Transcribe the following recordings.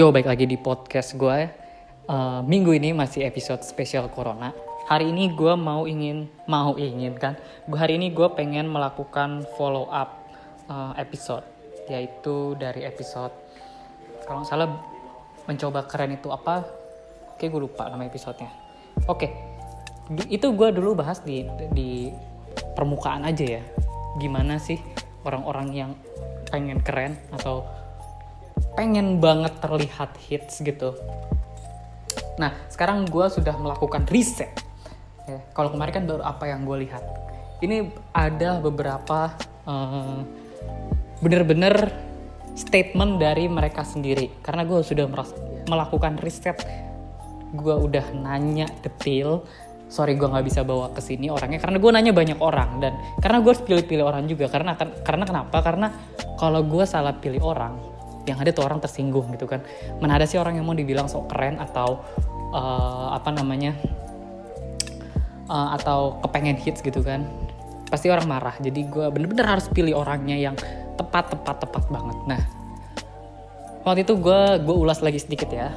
Yo, baik lagi di podcast gue. Uh, minggu ini masih episode spesial Corona. Hari ini gue mau ingin, mau ingin kan, gue hari ini gue pengen melakukan follow up uh, episode, yaitu dari episode kalau nggak salah mencoba keren itu apa? Oke, gue lupa nama episodenya. Oke, itu gue dulu bahas di di permukaan aja ya. Gimana sih orang-orang yang pengen keren atau pengen banget terlihat hits gitu. Nah, sekarang gue sudah melakukan riset. Ya, kalau kemarin kan baru apa yang gue lihat. Ini ada beberapa uh, bener-bener statement dari mereka sendiri. Karena gue sudah melakukan riset. Gue udah nanya detail sorry gue nggak bisa bawa ke sini orangnya karena gue nanya banyak orang dan karena gue harus pilih-pilih orang juga karena karena kenapa karena kalau gue salah pilih orang yang ada tuh orang tersinggung gitu kan mana ada sih orang yang mau dibilang sok keren atau uh, apa namanya uh, atau kepengen hits gitu kan pasti orang marah jadi gue bener-bener harus pilih orangnya yang tepat tepat tepat banget nah waktu itu gue gue ulas lagi sedikit ya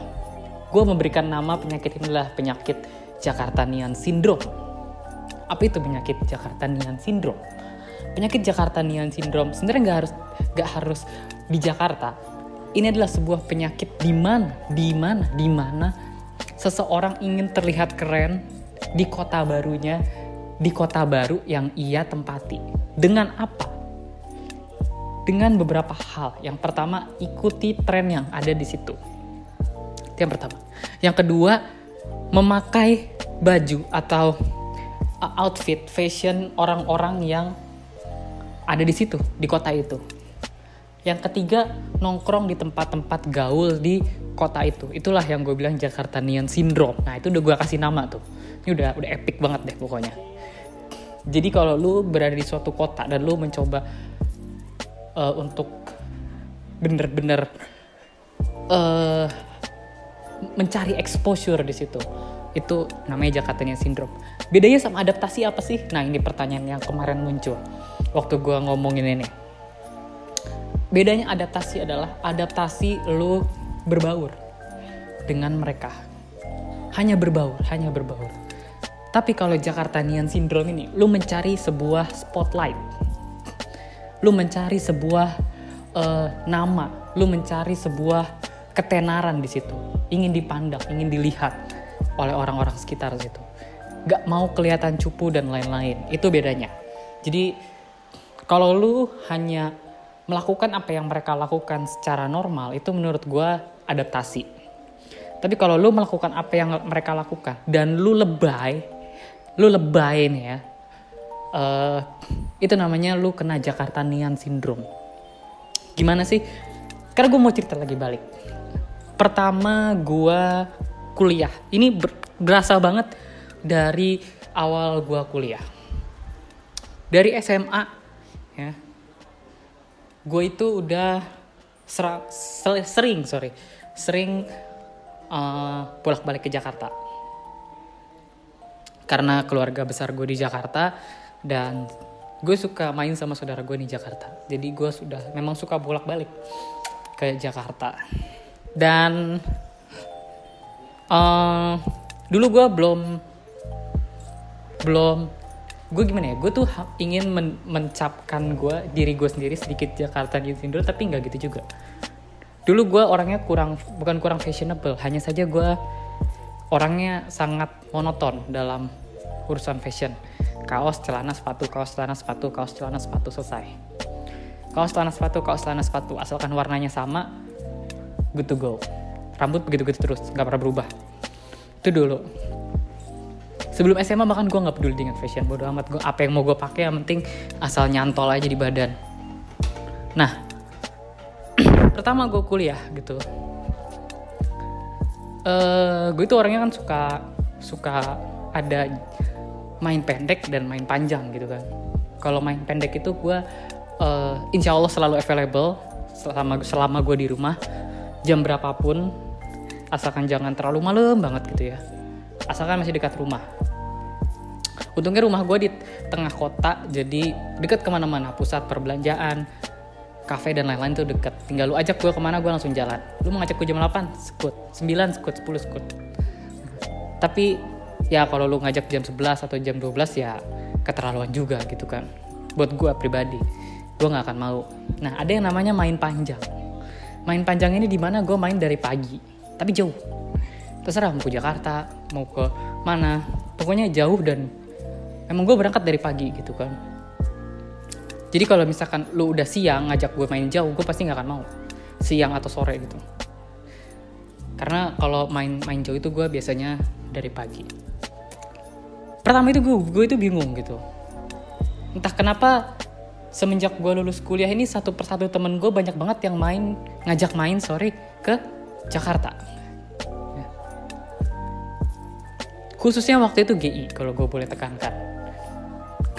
gue memberikan nama penyakit inilah penyakit Jakarta Nian Syndrome. Apa itu penyakit Jakarta Nian Syndrome? Penyakit Jakarta Nian Syndrome sebenarnya nggak harus nggak harus di Jakarta. Ini adalah sebuah penyakit di mana, di mana, di mana seseorang ingin terlihat keren di kota barunya, di kota baru yang ia tempati. Dengan apa? Dengan beberapa hal. Yang pertama, ikuti tren yang ada di situ. Itu yang pertama. Yang kedua, memakai baju atau uh, outfit fashion orang-orang yang ada di situ di kota itu. Yang ketiga nongkrong di tempat-tempat gaul di kota itu. Itulah yang gue bilang Jakarta Nian Syndrome. Nah itu udah gue kasih nama tuh. Ini udah udah epic banget deh pokoknya. Jadi kalau lu berada di suatu kota dan lu mencoba uh, untuk bener-bener uh, mencari exposure di situ itu namanya Jakarta Nian Syndrome. Bedanya sama adaptasi apa sih? Nah ini pertanyaan yang kemarin muncul waktu gue ngomongin ini. Bedanya adaptasi adalah adaptasi lu berbaur dengan mereka. Hanya berbaur, hanya berbaur. Tapi kalau Jakarta Nian Syndrome ini, lu mencari sebuah spotlight. Lu mencari sebuah uh, nama, lu mencari sebuah ketenaran di situ. Ingin dipandang, ingin dilihat oleh orang-orang sekitar situ. Gak mau kelihatan cupu dan lain-lain. Itu bedanya. Jadi kalau lu hanya melakukan apa yang mereka lakukan secara normal, itu menurut gue adaptasi. Tapi kalau lu melakukan apa yang mereka lakukan dan lu lebay, lu lebay nih ya, uh, itu namanya lu kena Jakarta Nian Syndrome. Gimana sih? Karena gue mau cerita lagi balik. Pertama gue kuliah. Ini ber berasa banget dari awal gua kuliah. Dari SMA ya. Gue itu udah ser sering, sorry, sering uh, bolak-balik ke Jakarta. Karena keluarga besar gue di Jakarta dan gue suka main sama saudara gue di Jakarta. Jadi gue sudah memang suka bolak-balik ke Jakarta. Dan uh, dulu gue belum belum gue gimana ya? Gue tuh ingin men mencapkan gue diri gue sendiri sedikit Jakarta gitu Syndrome tapi nggak gitu juga. Dulu gue orangnya kurang bukan kurang fashionable hanya saja gue orangnya sangat monoton dalam urusan fashion. Kaos celana sepatu kaos celana sepatu kaos celana sepatu selesai. Kaos celana sepatu kaos celana sepatu asalkan warnanya sama good to go. Rambut begitu-begitu terus nggak pernah berubah. Itu dulu sebelum SMA bahkan gue nggak peduli dengan fashion bodo amat. Gue apa yang mau gue pakai yang penting asal nyantol aja di badan. Nah pertama gue kuliah gitu. Uh, gue itu orangnya kan suka suka ada main pendek dan main panjang gitu kan. Kalau main pendek itu gue uh, insya Allah selalu available selama selama gue di rumah. Jam berapapun asalkan jangan terlalu malam banget gitu ya asalkan masih dekat rumah. Untungnya rumah gue di tengah kota jadi dekat ke mana-mana. Pusat perbelanjaan kafe dan lain-lain tuh deket. Tinggal lu ajak gue ke mana gue langsung jalan. Lu mau ngajak gue jam 8 skut 9 skut 10 skut tapi ya kalau lu ngajak jam 11 atau jam 12 ya keterlaluan juga gitu kan. Buat gue pribadi. Gue nggak akan mau. Nah ada yang namanya main panjang. Main panjang ini di mana gue main dari pagi tapi jauh terserah mau ke Jakarta mau ke mana pokoknya jauh dan emang gue berangkat dari pagi gitu kan jadi kalau misalkan lu udah siang ngajak gue main jauh, gue pasti nggak akan mau. Siang atau sore gitu. Karena kalau main main jauh itu gue biasanya dari pagi. Pertama itu gue gue itu bingung gitu. Entah kenapa semenjak gue lulus kuliah ini satu persatu temen gue banyak banget yang main ngajak main sorry ke Jakarta. Khususnya waktu itu GI kalau gue boleh tekankan.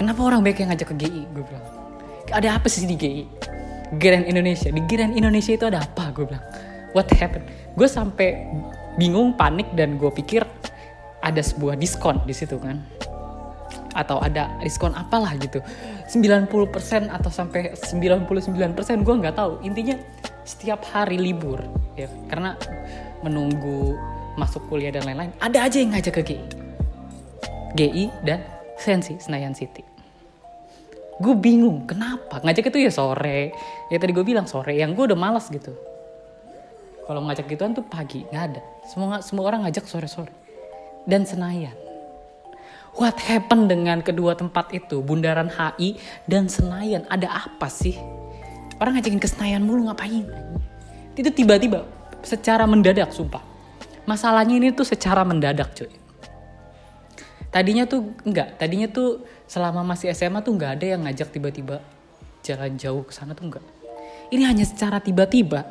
Kenapa orang banyak yang ngajak ke GI? Gue bilang ada apa sih di GI Grand Indonesia. Di Grand Indonesia itu ada apa? Gue bilang what happened? Gue sampai bingung panik dan gue pikir ada sebuah diskon di situ kan. Atau ada diskon apalah gitu. 90% atau sampai 99% gue nggak tahu. Intinya setiap hari libur ya. Karena menunggu masuk kuliah dan lain-lain ada aja yang ngajak ke GI GI dan Sensi Senayan City. Gue bingung kenapa? Ngajak itu ya sore. Ya tadi gue bilang sore yang gue udah malas gitu. Kalau ngajak gituan tuh pagi nggak ada. Semua semua orang ngajak sore sore dan Senayan. What happened dengan kedua tempat itu? Bundaran HI dan Senayan ada apa sih? Orang ngajakin ke Senayan mulu ngapain? Itu tiba-tiba secara mendadak sumpah masalahnya ini tuh secara mendadak cuy. Tadinya tuh enggak tadinya tuh selama masih SMA tuh nggak ada yang ngajak tiba-tiba jalan jauh ke sana tuh enggak. Ini hanya secara tiba-tiba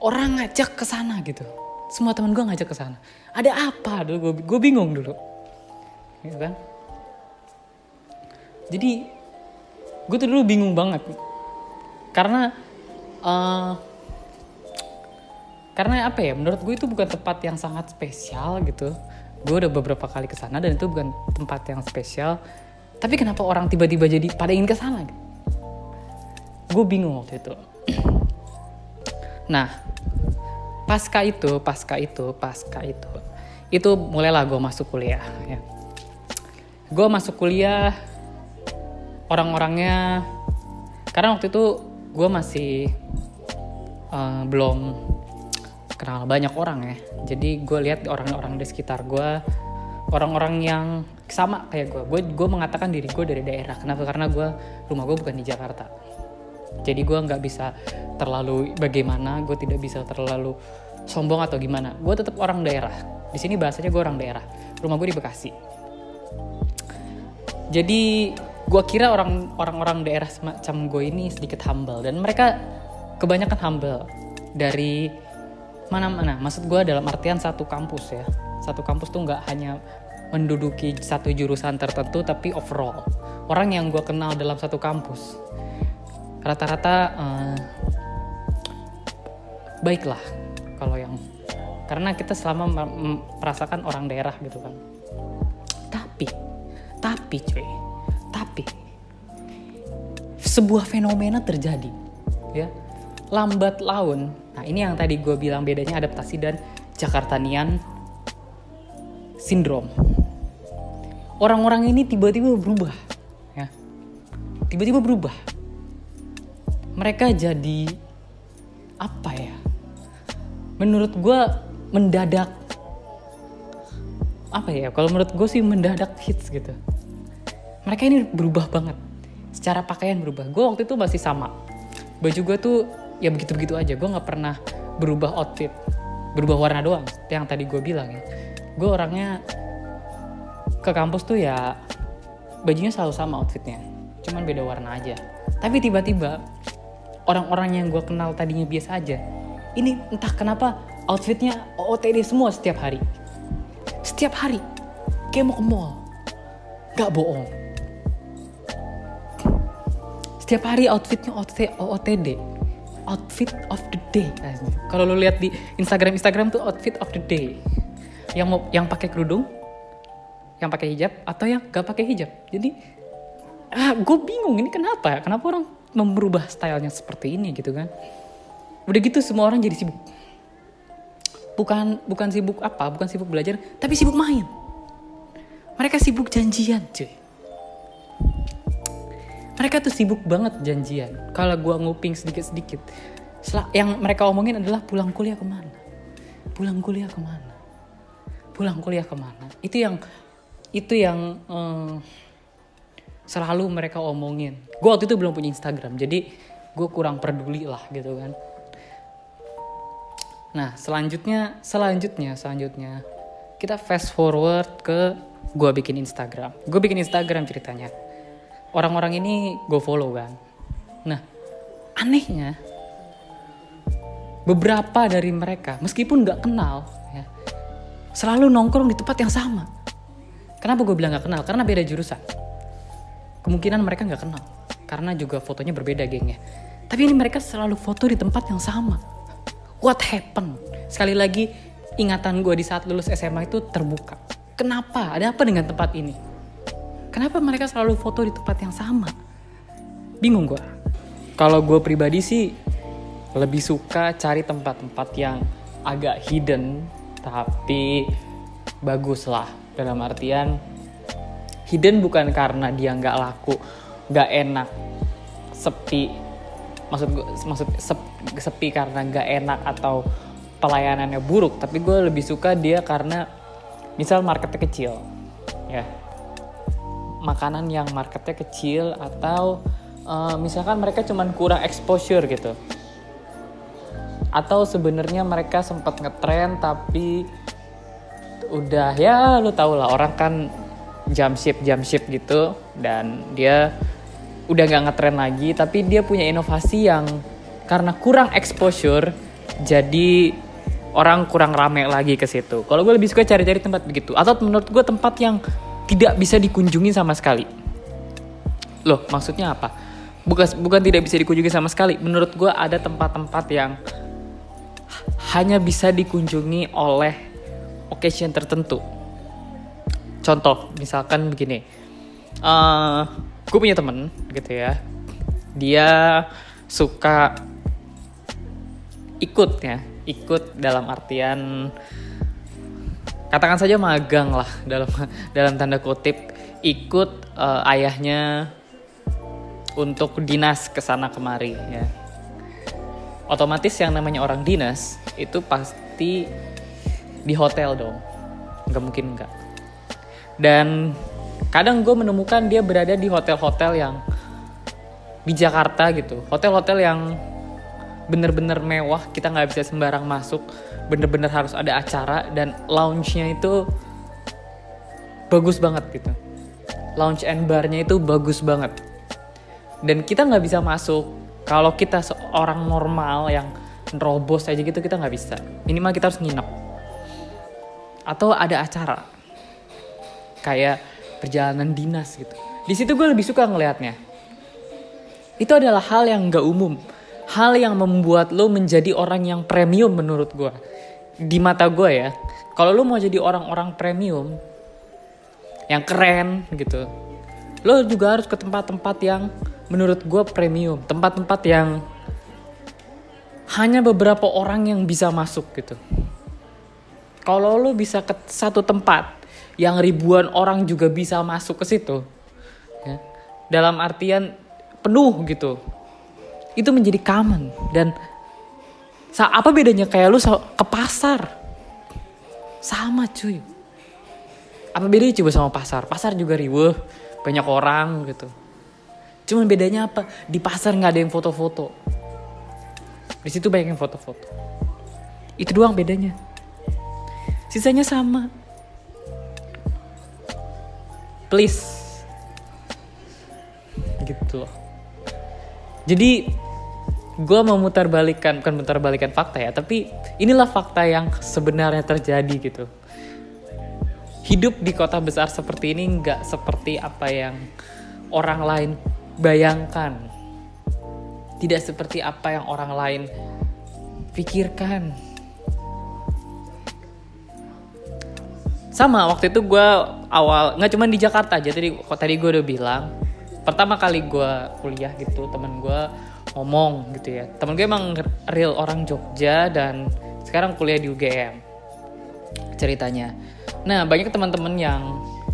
orang ngajak ke sana gitu. Semua teman gue ngajak ke sana. Ada apa? Dulu gue, gue bingung dulu. Gitu kan? Jadi gue tuh dulu bingung banget. Karena uh, karena apa ya menurut gue itu bukan tempat yang sangat spesial gitu. Gue udah beberapa kali ke sana dan itu bukan tempat yang spesial. Tapi kenapa orang tiba-tiba jadi pada ingin ke sana gue bingung waktu itu. Nah pasca itu pasca itu pasca itu itu mulailah gue masuk kuliah ya. Gue masuk kuliah orang-orangnya karena waktu itu gue masih uh, belum kenal banyak orang ya. Jadi gue lihat orang-orang di sekitar gue orang-orang yang sama kayak gue gue gue mengatakan diri gue dari daerah. Kenapa? Karena gue rumah gue bukan di Jakarta. Jadi gue nggak bisa terlalu bagaimana gue tidak bisa terlalu sombong atau gimana. Gue tetap orang daerah. Di sini bahasanya gue orang daerah. Rumah gue di Bekasi. Jadi gue kira orang orang daerah semacam gue ini sedikit humble. Dan mereka kebanyakan humble. Dari mana-mana maksud gue dalam artian satu kampus ya. Satu kampus tuh nggak hanya menduduki satu jurusan tertentu tapi overall. Orang yang gue kenal dalam satu kampus rata-rata uh, baiklah kalau yang karena kita selama merasakan orang daerah gitu kan. Tapi tapi cuy tapi sebuah fenomena terjadi ya. Lambat laun Nah ini yang tadi gue bilang bedanya adaptasi dan Jakartanian syndrome. Orang-orang ini tiba-tiba berubah, ya. Tiba-tiba berubah. Mereka jadi apa ya? Menurut gue mendadak apa ya? Kalau menurut gue sih mendadak hits gitu. Mereka ini berubah banget. Secara pakaian berubah. Gue waktu itu masih sama. Baju gue tuh ya begitu-begitu aja. Gue nggak pernah berubah outfit. Berubah warna doang yang tadi gue bilang ya. Gue orangnya ke kampus tuh ya bajunya selalu sama outfitnya. Cuman beda warna aja. Tapi tiba-tiba orang-orang yang gue kenal tadinya biasa aja ini entah kenapa outfitnya OOTD semua setiap hari. Setiap hari. Kayak mau ke mall. Gak bohong. Setiap hari outfitnya OOTD outfit of the day. Kalau lo lihat di Instagram Instagram tuh outfit of the day. Yang mau yang pakai kerudung, yang pakai hijab atau yang gak pakai hijab. Jadi ah gue bingung ini kenapa? Kenapa orang merubah stylenya seperti ini gitu kan udah gitu semua orang jadi sibuk bukan bukan sibuk apa bukan sibuk belajar tapi sibuk main mereka sibuk janjian cuy mereka tuh sibuk banget janjian. Kalau gua nguping sedikit sedikit yang mereka omongin adalah pulang kuliah ke mana? Pulang kuliah ke mana? Pulang kuliah ke mana? Itu yang itu yang um, selalu mereka omongin. Gue waktu itu belum punya Instagram jadi gue kurang peduli lah gitu kan. Nah selanjutnya selanjutnya selanjutnya kita fast forward ke gue bikin Instagram. Gue bikin Instagram ceritanya orang-orang ini gue follow kan nah anehnya beberapa dari mereka meskipun nggak kenal ya, selalu nongkrong di tempat yang sama Kenapa gue bilang gak kenal? Karena beda jurusan. Kemungkinan mereka gak kenal. Karena juga fotonya berbeda gengnya. Tapi ini mereka selalu foto di tempat yang sama. What happened? Sekali lagi, ingatan gue di saat lulus SMA itu terbuka. Kenapa? Ada apa dengan tempat ini? Kenapa mereka selalu foto di tempat yang sama? Bingung gue. Kalau gue pribadi sih lebih suka cari tempat-tempat yang agak hidden tapi bagus lah dalam artian hidden bukan karena dia nggak laku nggak enak sepi maksud gue maksud sepi karena nggak enak atau pelayanannya buruk tapi gue lebih suka dia karena misal marketnya kecil makanan yang marketnya kecil atau uh, misalkan mereka cuman kurang exposure gitu atau sebenarnya mereka sempat ngetrend tapi udah ya lu tau lah orang kan jam shift jam shift gitu dan dia udah nggak ngetren lagi tapi dia punya inovasi yang karena kurang exposure jadi orang kurang rame lagi ke situ. Kalau gue lebih suka cari-cari tempat begitu atau menurut gue tempat yang tidak bisa dikunjungi sama sekali. Loh, maksudnya apa? Bukan bukan tidak bisa dikunjungi sama sekali. Menurut gue ada tempat-tempat yang hanya bisa dikunjungi oleh occasion tertentu. Contoh, misalkan begini, uh, eh, gue punya temen gitu ya, dia suka ikut ya, ikut dalam artian katakan saja magang lah dalam dalam tanda kutip ikut uh, ayahnya untuk dinas ke sana kemari ya. Otomatis yang namanya orang dinas itu pasti di hotel dong. Nggak mungkin nggak. Dan kadang gue menemukan dia berada di hotel-hotel yang di Jakarta gitu. Hotel-hotel yang bener-bener mewah kita nggak bisa sembarang masuk. Bener-bener harus ada acara dan lounge-nya itu bagus banget gitu. Lounge and barnya itu bagus banget. Dan kita nggak bisa masuk. Kalau kita seorang normal yang nerobos aja gitu kita nggak bisa. Minimal kita harus nginep. Atau ada acara. Kayak perjalanan dinas gitu. Di situ gue lebih suka ngelihatnya. Itu adalah hal yang gak umum hal yang membuat lo menjadi orang yang premium menurut gue di mata gue ya kalau lo mau jadi orang-orang premium yang keren gitu lo juga harus ke tempat-tempat yang menurut gue premium. Tempat-tempat yang hanya beberapa orang yang bisa masuk gitu. Kalau lu bisa ke satu tempat yang ribuan orang juga bisa masuk ke situ ya, dalam artian penuh gitu itu menjadi common. Dan apa bedanya kayak lu ke pasar? Sama cuy. Apa bedanya coba sama pasar? Pasar juga riweh banyak orang gitu. Cuman bedanya apa? Di pasar nggak ada yang foto-foto. Di situ banyak yang foto-foto. Itu doang bedanya. Sisanya sama. Please. Gitu. loh jadi gue memutar balikan bukan memutar balikan fakta ya tapi inilah fakta yang sebenarnya terjadi gitu. Hidup di kota besar seperti ini nggak seperti apa yang orang lain bayangkan. Tidak seperti apa yang orang lain pikirkan. Sama waktu itu gue awal nggak cuma di Jakarta aja tadi tadi gue udah bilang pertama kali gue kuliah gitu temen gue ngomong gitu ya. Temen gue emang real orang Jogja dan sekarang kuliah di UGM ceritanya. Nah banyak teman-teman yang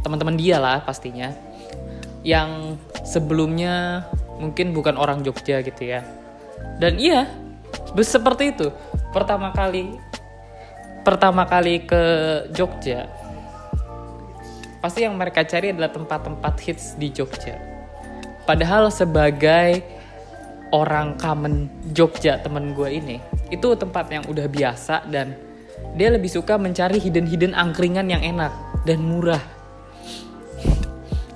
teman-teman dia lah pastinya yang sebelumnya mungkin bukan orang Jogja gitu ya. Dan iya seperti itu. Pertama kali pertama kali ke Jogja pasti yang mereka cari adalah tempat-tempat hits di Jogja. Padahal sebagai orang common Jogja temen gue ini, itu tempat yang udah biasa dan dia lebih suka mencari hidden-hidden angkringan yang enak dan murah.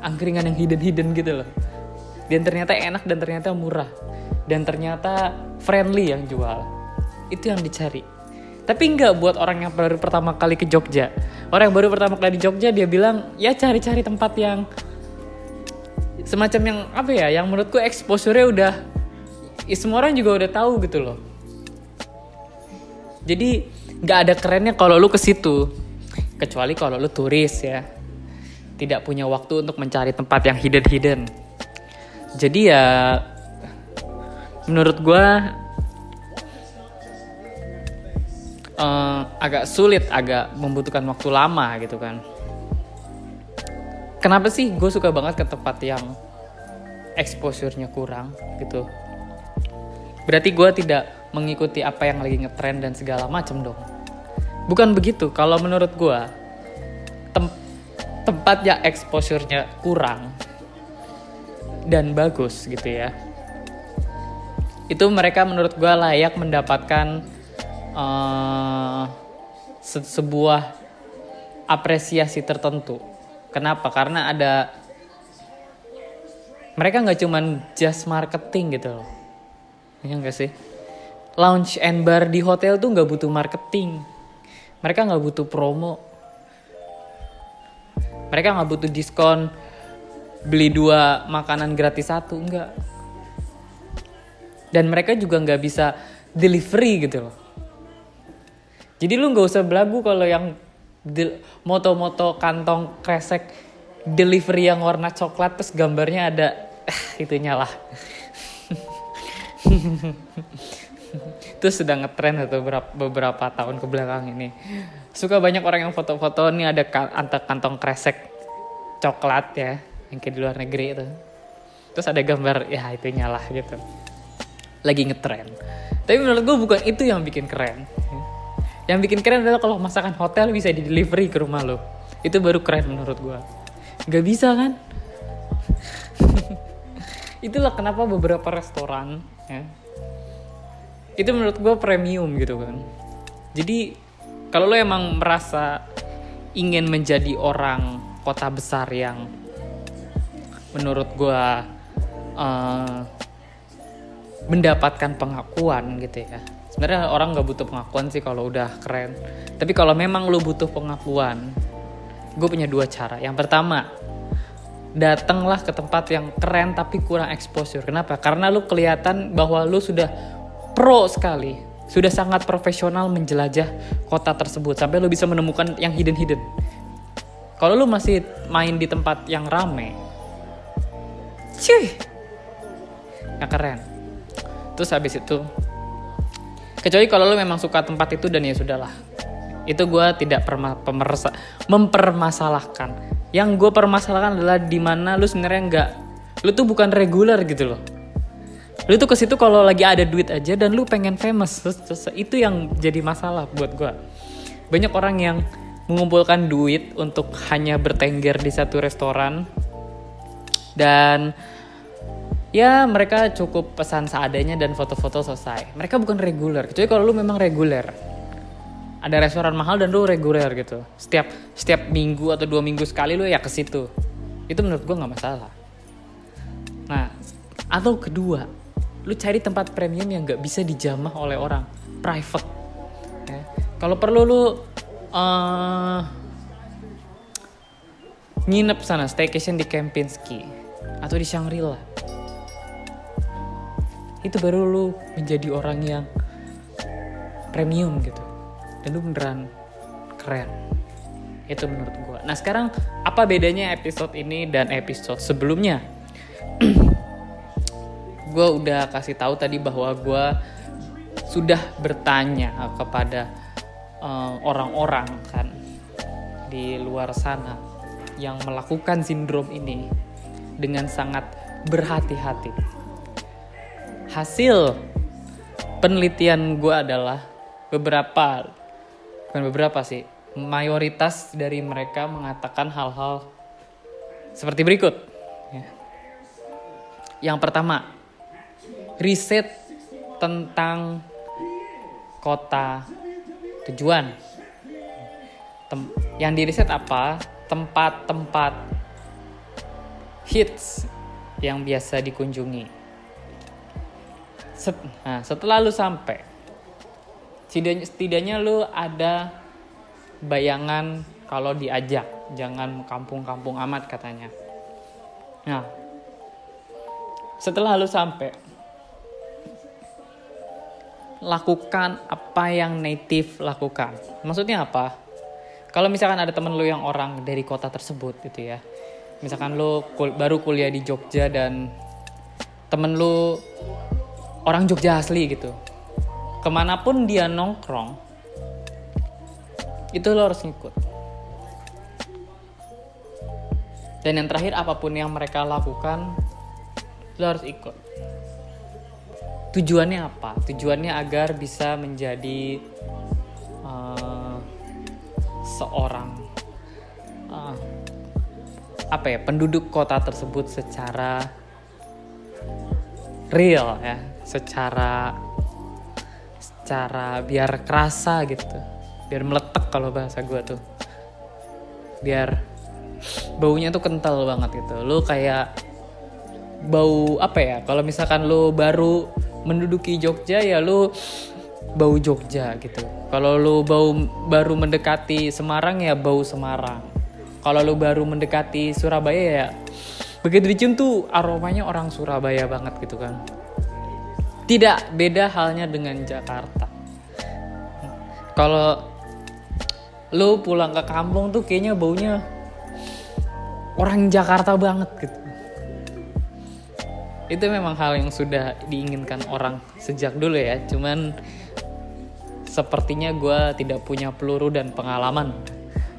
Angkringan yang hidden-hidden gitu loh. Dan ternyata enak dan ternyata murah. Dan ternyata friendly yang jual. Itu yang dicari tapi nggak buat orang yang baru pertama kali ke Jogja orang yang baru pertama kali di Jogja dia bilang ya cari-cari tempat yang semacam yang apa ya yang menurutku exposure-nya udah ya semua orang juga udah tahu gitu loh. Jadi nggak ada kerennya kalau lu ke situ. Kecuali kalau lu turis ya. Tidak punya waktu untuk mencari tempat yang hidden hidden jadi ya menurut gue uh, agak sulit, agak membutuhkan waktu lama gitu kan. Kenapa sih gue suka banget ke tempat yang exposure-nya kurang gitu? Berarti gue tidak mengikuti apa yang lagi ngetrend dan segala macam dong. Bukan begitu. Kalau menurut gue tem yang exposure-nya kurang dan bagus gitu ya. Itu mereka menurut gue layak mendapatkan uh, se sebuah apresiasi tertentu. Kenapa? Karena ada mereka nggak cuman just marketing gitu loh. Iya nggak sih? Lounge and bar di hotel tuh nggak butuh marketing. Mereka nggak butuh promo. Mereka nggak butuh diskon beli dua makanan gratis satu enggak. Dan mereka juga nggak bisa delivery gitu loh jadi lu nggak usah belagu kalau yang moto-moto kantong kresek delivery yang warna coklat terus gambarnya ada eh, itunya lah. itu sedang ngetren atau beberapa, beberapa tahun ke belakang ini. Suka banyak orang yang foto-foto ini ada antar kantong kresek coklat ya, yang kayak di luar negeri itu. Terus ada gambar ya itunya lah gitu. Lagi ngetren. Tapi menurut gue bukan itu yang bikin keren yang bikin keren adalah kalau masakan hotel bisa di delivery ke rumah lo. Itu baru keren menurut gue Gak bisa kan? Itulah kenapa beberapa restoran ya itu menurut gue premium gitu kan. Jadi kalau lo emang merasa ingin menjadi orang kota besar yang menurut gue uh, mendapatkan pengakuan gitu ya sebenarnya orang nggak butuh pengakuan sih kalau udah keren. Tapi kalau memang lu butuh pengakuan gue punya dua cara. Yang pertama datanglah ke tempat yang keren tapi kurang exposure. Kenapa? Karena lu kelihatan bahwa lu sudah pro sekali sudah sangat profesional menjelajah kota tersebut sampai lu bisa menemukan yang hidden hidden kalau lu masih main di tempat yang rame cuy nggak keren. Terus habis itu kecuali kalau lo memang suka tempat itu dan ya sudahlah. Itu gue tidak pemersa mempermasalahkan. Yang gue permasalahkan adalah di mana lu sebenarnya nggak lu tuh bukan reguler gitu loh. Lu tuh ke situ kalau lagi ada duit aja dan lu pengen famous itu yang jadi masalah buat gue banyak orang yang mengumpulkan duit untuk hanya bertengger di satu restoran dan ya mereka cukup pesan seadanya dan foto-foto selesai. Mereka bukan reguler, kecuali kalau lu memang reguler. Ada restoran mahal dan lu reguler gitu. Setiap setiap minggu atau dua minggu sekali lu ya ke situ. Itu menurut gua nggak masalah. Nah, atau kedua, lu cari tempat premium yang nggak bisa dijamah oleh orang, private. Ya. Kalau perlu lu uh, nginep sana, staycation di Kempinski atau di Shangri-La itu baru lu menjadi orang yang premium gitu. Dan lu beneran keren. Itu menurut gue nah sekarang apa bedanya episode ini dan episode sebelumnya? Gue udah kasih tahu tadi bahwa gue sudah bertanya kepada eh, orang-orang uh, kan di luar sana yang melakukan sindrom ini dengan sangat berhati-hati. Hasil penelitian gue adalah beberapa, bukan beberapa sih, mayoritas dari mereka mengatakan hal-hal seperti berikut. Ya. Yang pertama, riset tentang kota tujuan. Tem yang diriset apa? Tempat-tempat hits yang biasa dikunjungi. Set nah, setelah lu sampai, setidaknya, setidaknya lu ada bayangan kalau diajak, jangan kampung-kampung amat katanya. Nah, setelah lu sampai, lakukan apa yang native lakukan. Maksudnya apa? Kalau misalkan ada temen lu yang orang dari kota tersebut gitu ya. Misalkan lu kul baru kuliah di Jogja dan temen lu orang Jogja asli gitu. Ke mana pun dia nongkrong, itu lo harus ngikut. Dan yang terakhir apa pun yang mereka lakukan, lo harus ikut tujuannya apa tujuannya agar bisa menjadi uh, seorang uh, apa ya penduduk kota tersebut secara real ya secara secara biar kerasa gitu biar meletek kalau bahasa gue tuh biar baunya tuh kental banget gitu lu kayak bau apa ya kalau misalkan lu baru menduduki Jogja ya lu bau Jogja gitu. Kalau lu bau baru mendekati Semarang ya bau Semarang. Kalau lu baru mendekati Surabaya ya begitu dicium tuh aromanya orang Surabaya banget gitu kan. Tidak beda halnya dengan Jakarta. Kalau lu pulang ke kampung tuh kayaknya baunya orang Jakarta banget gitu. Itu memang hal yang sudah diinginkan orang sejak dulu ya. Cuman sepertinya gue tidak punya peluru dan pengalaman.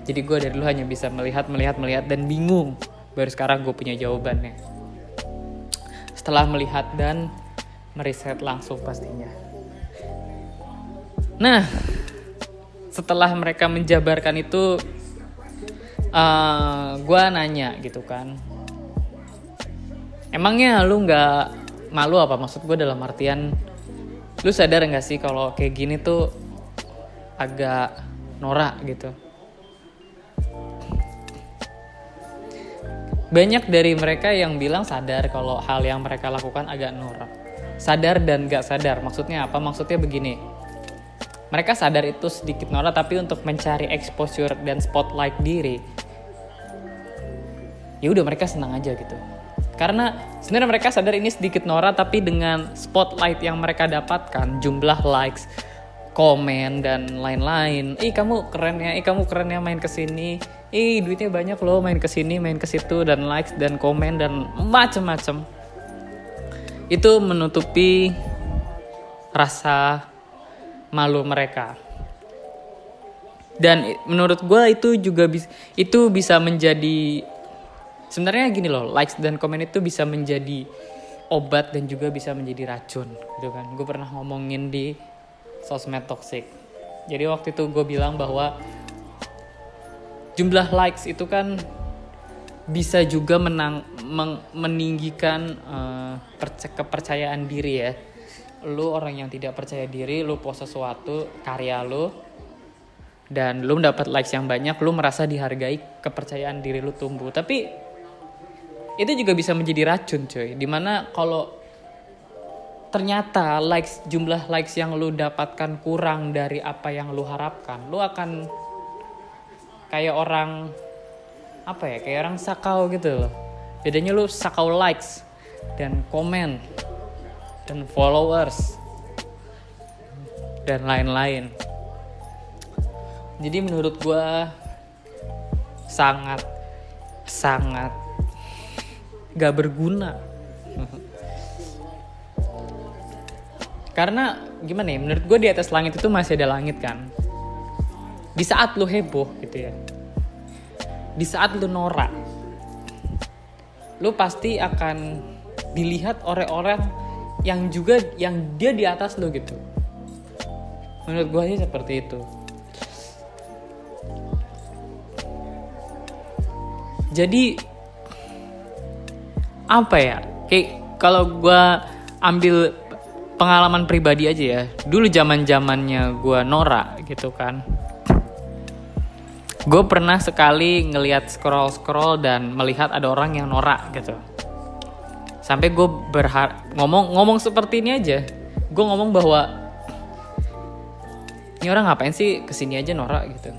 Jadi gue dari dulu hanya bisa melihat melihat melihat dan bingung. Baru sekarang gue punya jawabannya. Setelah melihat dan meriset langsung pastinya. Nah setelah mereka menjabarkan itu uh, eh, gue nanya gitu kan. Emangnya lu nggak malu apa? Maksud gue dalam artian lu sadar nggak sih kalau kayak gini tuh agak norak gitu? Banyak dari mereka yang bilang sadar kalau hal yang mereka lakukan agak norak sadar dan gak sadar maksudnya apa maksudnya begini mereka sadar itu sedikit norak tapi untuk mencari exposure dan spotlight diri ya udah mereka senang aja gitu karena sebenarnya mereka sadar ini sedikit norak tapi dengan spotlight yang mereka dapatkan, jumlah likes, komen dan lain-lain. Ih kamu keren ya, ih kamu keren ya main ke sini. Ih duitnya banyak loh main ke sini, main ke situ dan likes dan komen dan macem-macem. Itu menutupi rasa malu mereka. Dan menurut gue itu juga bisa itu bisa menjadi sebenarnya gini loh likes dan komen itu bisa menjadi obat dan juga bisa menjadi racun gitu kan gue pernah ngomongin di sosmed toxic jadi waktu itu gue bilang bahwa jumlah likes itu kan bisa juga menang meninggikan uh, kepercayaan diri ya. Lu orang yang tidak percaya diri lu post sesuatu karya lu dan lu dapat likes yang banyak lu merasa dihargai kepercayaan diri lu tumbuh. Tapi itu juga bisa menjadi racun coy. Di mana kalau ternyata likes jumlah likes yang lu dapatkan kurang dari apa yang lu harapkan lu akan kayak orang apa ya kayak orang sakau gitu loh bedanya lu sakau likes dan komen dan followers dan lain-lain. Jadi menurut gue sangat sangat gak berguna. Karena gimana ya menurut gue di atas langit itu masih ada langit kan. Di saat lu heboh gitu ya. Di saat lu norak lu pasti akan dilihat orang-orang yang juga yang dia di atas lu gitu. Menurut gue sih seperti itu. Jadi apa ya? Kayak kalau gue ambil pengalaman pribadi aja ya. Dulu zaman zamannya gue norak gitu kan gue pernah sekali ngelihat scroll scroll dan melihat ada orang yang norak gitu. Sampai gue berhar ngomong ngomong seperti ini aja gue ngomong bahwa ini orang ngapain sih ke sini aja norak? gitu.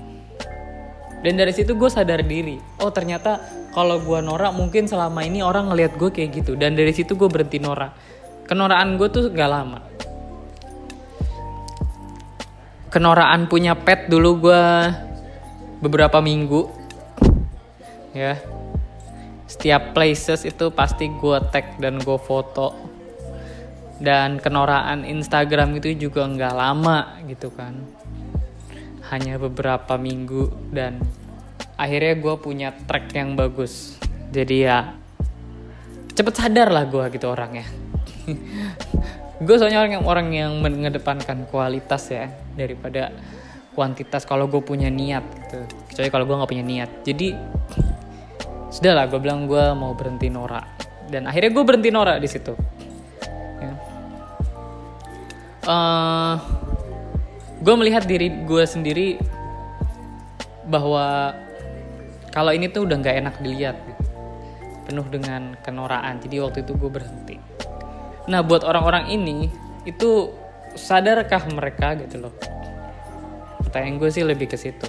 Dan dari situ gue sadar diri oh ternyata kalau gue norak mungkin selama ini orang ngelihat gue kayak gitu. Dan dari situ gue berhenti norak. Kenoraan gue tuh gak lama. Kenoraan punya pet dulu gue beberapa minggu ya. Setiap places itu pasti gue tag dan gue foto. Dan kenoraan Instagram itu juga nggak lama gitu kan. Hanya beberapa minggu dan akhirnya gue punya track yang bagus. Jadi ya cepet sadar lah gue gitu orangnya. Gue soalnya orang yang orang yang mengedepankan kualitas ya daripada kuantitas kalau gue punya niat gitu. Kecuali kalau gue nggak punya niat. Jadi sudah lah gue bilang gue mau berhenti norak dan akhirnya gue berhenti norak di situ. Ya. uh, gue melihat diri gue sendiri bahwa kalau ini tuh udah nggak enak dilihat gitu. penuh dengan kenoraan. Jadi waktu itu gue berhenti. Nah buat orang-orang ini itu sadarkah mereka gitu loh pertanyaan gue sih lebih ke situ.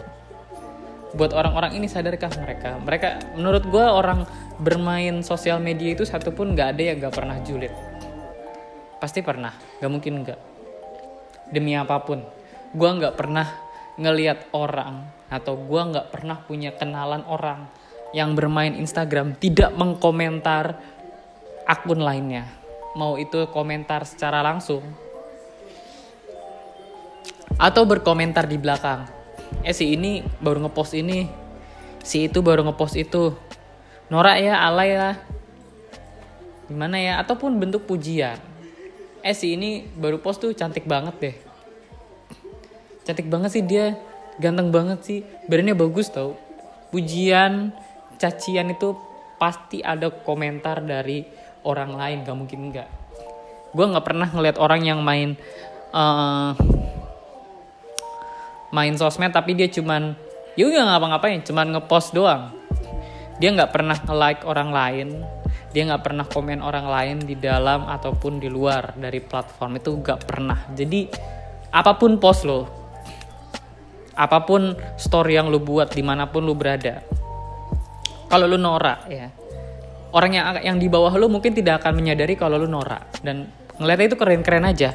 Buat orang-orang ini sadarkah mereka? Mereka menurut gue orang bermain sosial media itu satupun nggak ada yang nggak pernah julid. Pasti pernah nggak mungkin nggak. Demi apa pun gue nggak pernah ngeliat orang atau gue nggak pernah punya kenalan orang yang bermain Instagram tidak mengkomentar akun lainnya. Mau itu komentar secara langsung atau berkomentar di belakang. Eh si ini baru ngepost ini. Si itu baru ngepost itu. Norak ya alay lah. Gimana ya? Ataupun bentuk pujian. Eh si ini baru post tuh cantik banget deh. Cantik banget sih dia. Ganteng banget sih. Badannya bagus tau. Pujian cacian itu pasti ada komentar dari orang lain. Gak mungkin enggak. Gue nggak pernah ngeliat orang yang main uh, main sosmed tapi dia cuman ya nggak ngapa-ngapain cuman ngepost doang. Dia nggak pernah nge-like orang lain dia nggak pernah komen orang lain di dalam ataupun di luar dari platform itu nggak pernah. Jadi apa pun post lo apa pun story yang lu buat di mana pun lu berada kalau lu norak ya orang yang yang di bawah lu mungkin tidak akan menyadari kalau lu norak. Dan ngeliatnya itu keren-keren aja.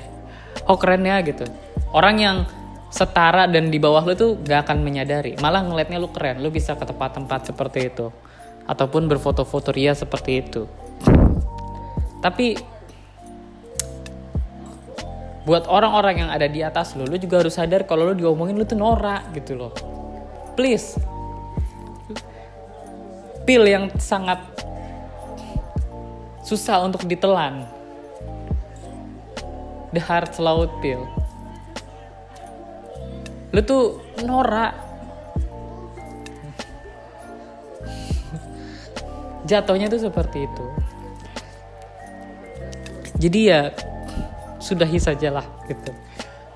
Oh kerennya gitu. Orang yang setara dan di bawah lu tuh gak akan menyadari malah ngeliatnya lu keren lu bisa ke tempat-tempat seperti itu ataupun berfoto-foto ria seperti itu tapi buat orang-orang yang ada di atas lo, lo juga harus sadar kalau lo diomongin lo tuh norak gitu loh. Please. Pil yang sangat susah untuk ditelan. The hard slow pill. Lo tuh norak. Jatuhnya tuh seperti itu. Jadi ya sudahi sajalah gitu.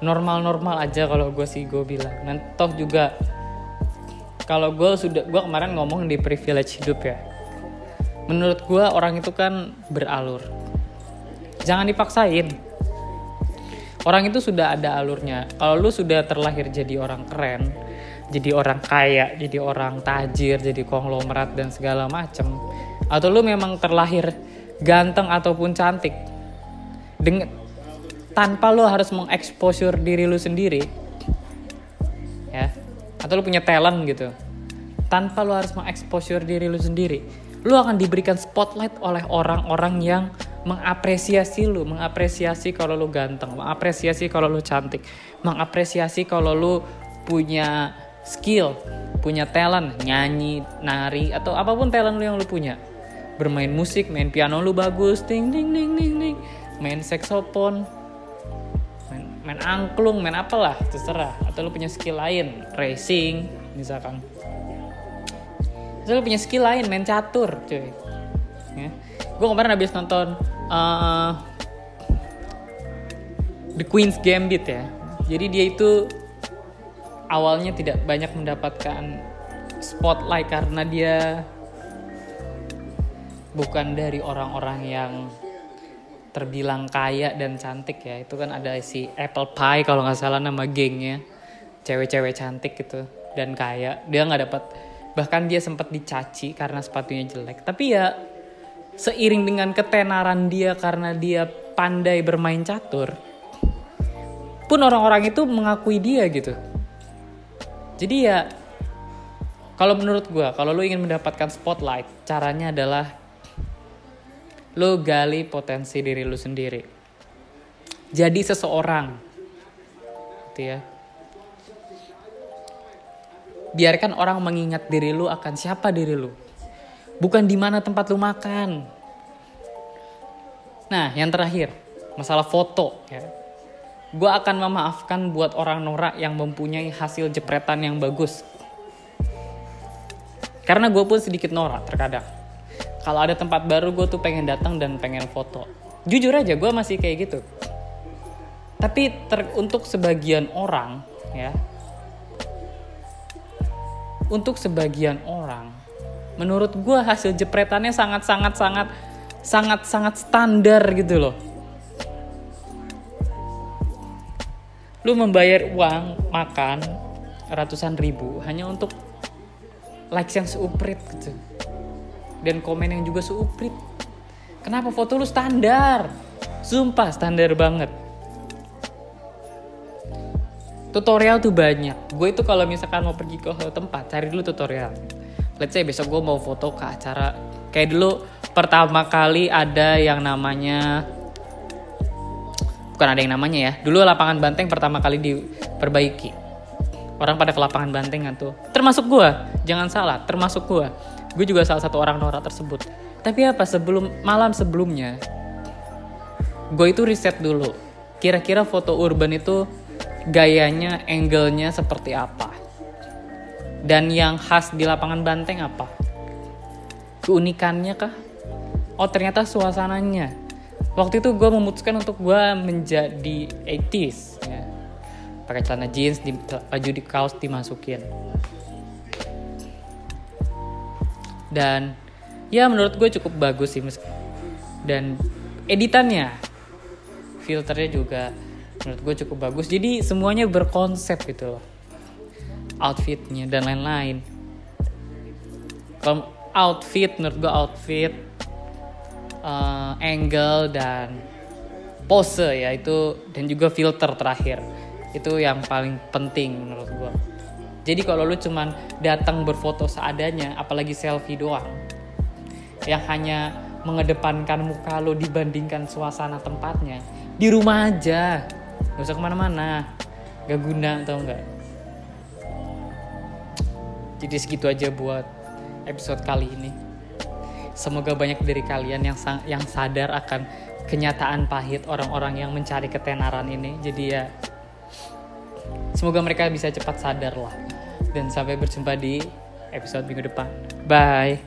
Normal-normal aja kalau gue sih gue bilang. Dan toh juga kalau gue sudah gue kemarin ngomong di privilege hidup ya. Menurut gue orang itu kan beralur. Jangan dipaksain orang itu sudah ada alurnya. Kalau lu sudah terlahir jadi orang keren jadi orang kaya jadi orang tajir jadi konglomerat dan segala macem atau lu memang terlahir ganteng ataupun cantik dengan tanpa lo harus mengeksposur diri lo sendiri ya atau lo punya talent gitu tanpa lo harus mengeksposur diri lo sendiri lo akan diberikan spotlight oleh orang-orang yang mengapresiasi lu mengapresiasi kalau lu ganteng mengapresiasi kalau lu cantik mengapresiasi kalau lu punya skill punya talent nyanyi nari atau apa pun talent lu yang lu punya. Bermain musik main piano lu bagus ting ting ting ting ting. Main saxophone main, main angklung main apalah terserah. Atau lu punya skill lain racing misalkan. Terus lu punya skill lain main catur cuy. Ya. gue kemarin habis nonton uh, The Queen's Gambit ya. Jadi dia itu awalnya tidak banyak mendapatkan spotlight karena dia bukan dari orang-orang yang terbilang kaya dan cantik ya. Itu kan ada si Apple Pie kalau nggak salah nama gengnya. Cewek-cewek cantik gitu dan kaya. Dia nggak dapat. Bahkan dia sempat dicaci karena sepatunya jelek. Tapi ya seiring dengan ketenaran dia karena dia pandai bermain catur pun orang-orang itu mengakui dia gitu. Jadi ya kalau menurut gue kalau lo ingin mendapatkan spotlight caranya adalah lo gali potensi diri lo sendiri. Jadi seseorang gitu ya. Biarkan orang mengingat diri lu akan siapa diri lu bukan di mana tempat lu makan. Nah yang terakhir masalah foto ya. Gue akan memaafkan buat orang norak yang mempunyai hasil jepretan yang bagus. Karena gue pun sedikit norak terkadang. Kalau ada tempat baru gue tuh pengen datang dan pengen foto. Jujur aja gue masih kayak gitu. Tapi ter, untuk sebagian orang ya. Untuk sebagian orang menurut gue hasil jepretannya sangat sangat sangat sangat sangat standar gitu loh. Lu membayar uang makan ratusan ribu hanya untuk likes yang seuprit gitu. Dan komen yang juga seuprit. Kenapa? Foto lu standar. Sumpah standar banget. Tutorial tuh banyak. Gue itu kalau misalkan mau pergi ke tempat cari dulu tutorial let's say besok gue mau foto ke acara. Kayak dulu pertama kali ada yang namanya bukan ada yang namanya ya. Dulu lapangan banteng pertama kali diperbaiki. Orang pada ke lapangan banteng kan tuh. Termasuk gue jangan salah termasuk gue gue juga salah satu orang norak tersebut. Tapi apa sebelum malam sebelumnya gue itu riset dulu. Kira-kira foto urban itu gayanya angle-nya seperti apa dan yang khas di lapangan banteng apa? Keunikannya kah? Oh ternyata suasananya. Waktu itu gue memutuskan untuk gue menjadi 80s ya. pakai celana jeans di baju di kaos dimasukin. Dan ya menurut gue cukup bagus sih dan editannya filternya juga menurut gue cukup bagus. Jadi semuanya berkonsep gitu loh outfitnya dan lain-lain. Kalau outfit menurut gue outfit uh, angle dan pose ya itu dan juga filter terakhir itu yang paling penting menurut gue jadi kalau lu cuman datang berfoto seadanya, apalagi selfie doang, yang hanya mengedepankan muka lu dibandingkan suasana tempatnya, di rumah aja, gak usah ke mana-mana, gak guna atau enggak. Jadi segitu aja buat episode kali ini. Semoga banyak dari kalian yang yang sadar akan kenyataan pahit orang-orang yang mencari ketenaran ini. Jadi ya semoga mereka bisa cepat sadar lah dan sampai berjumpa di episode minggu depan bye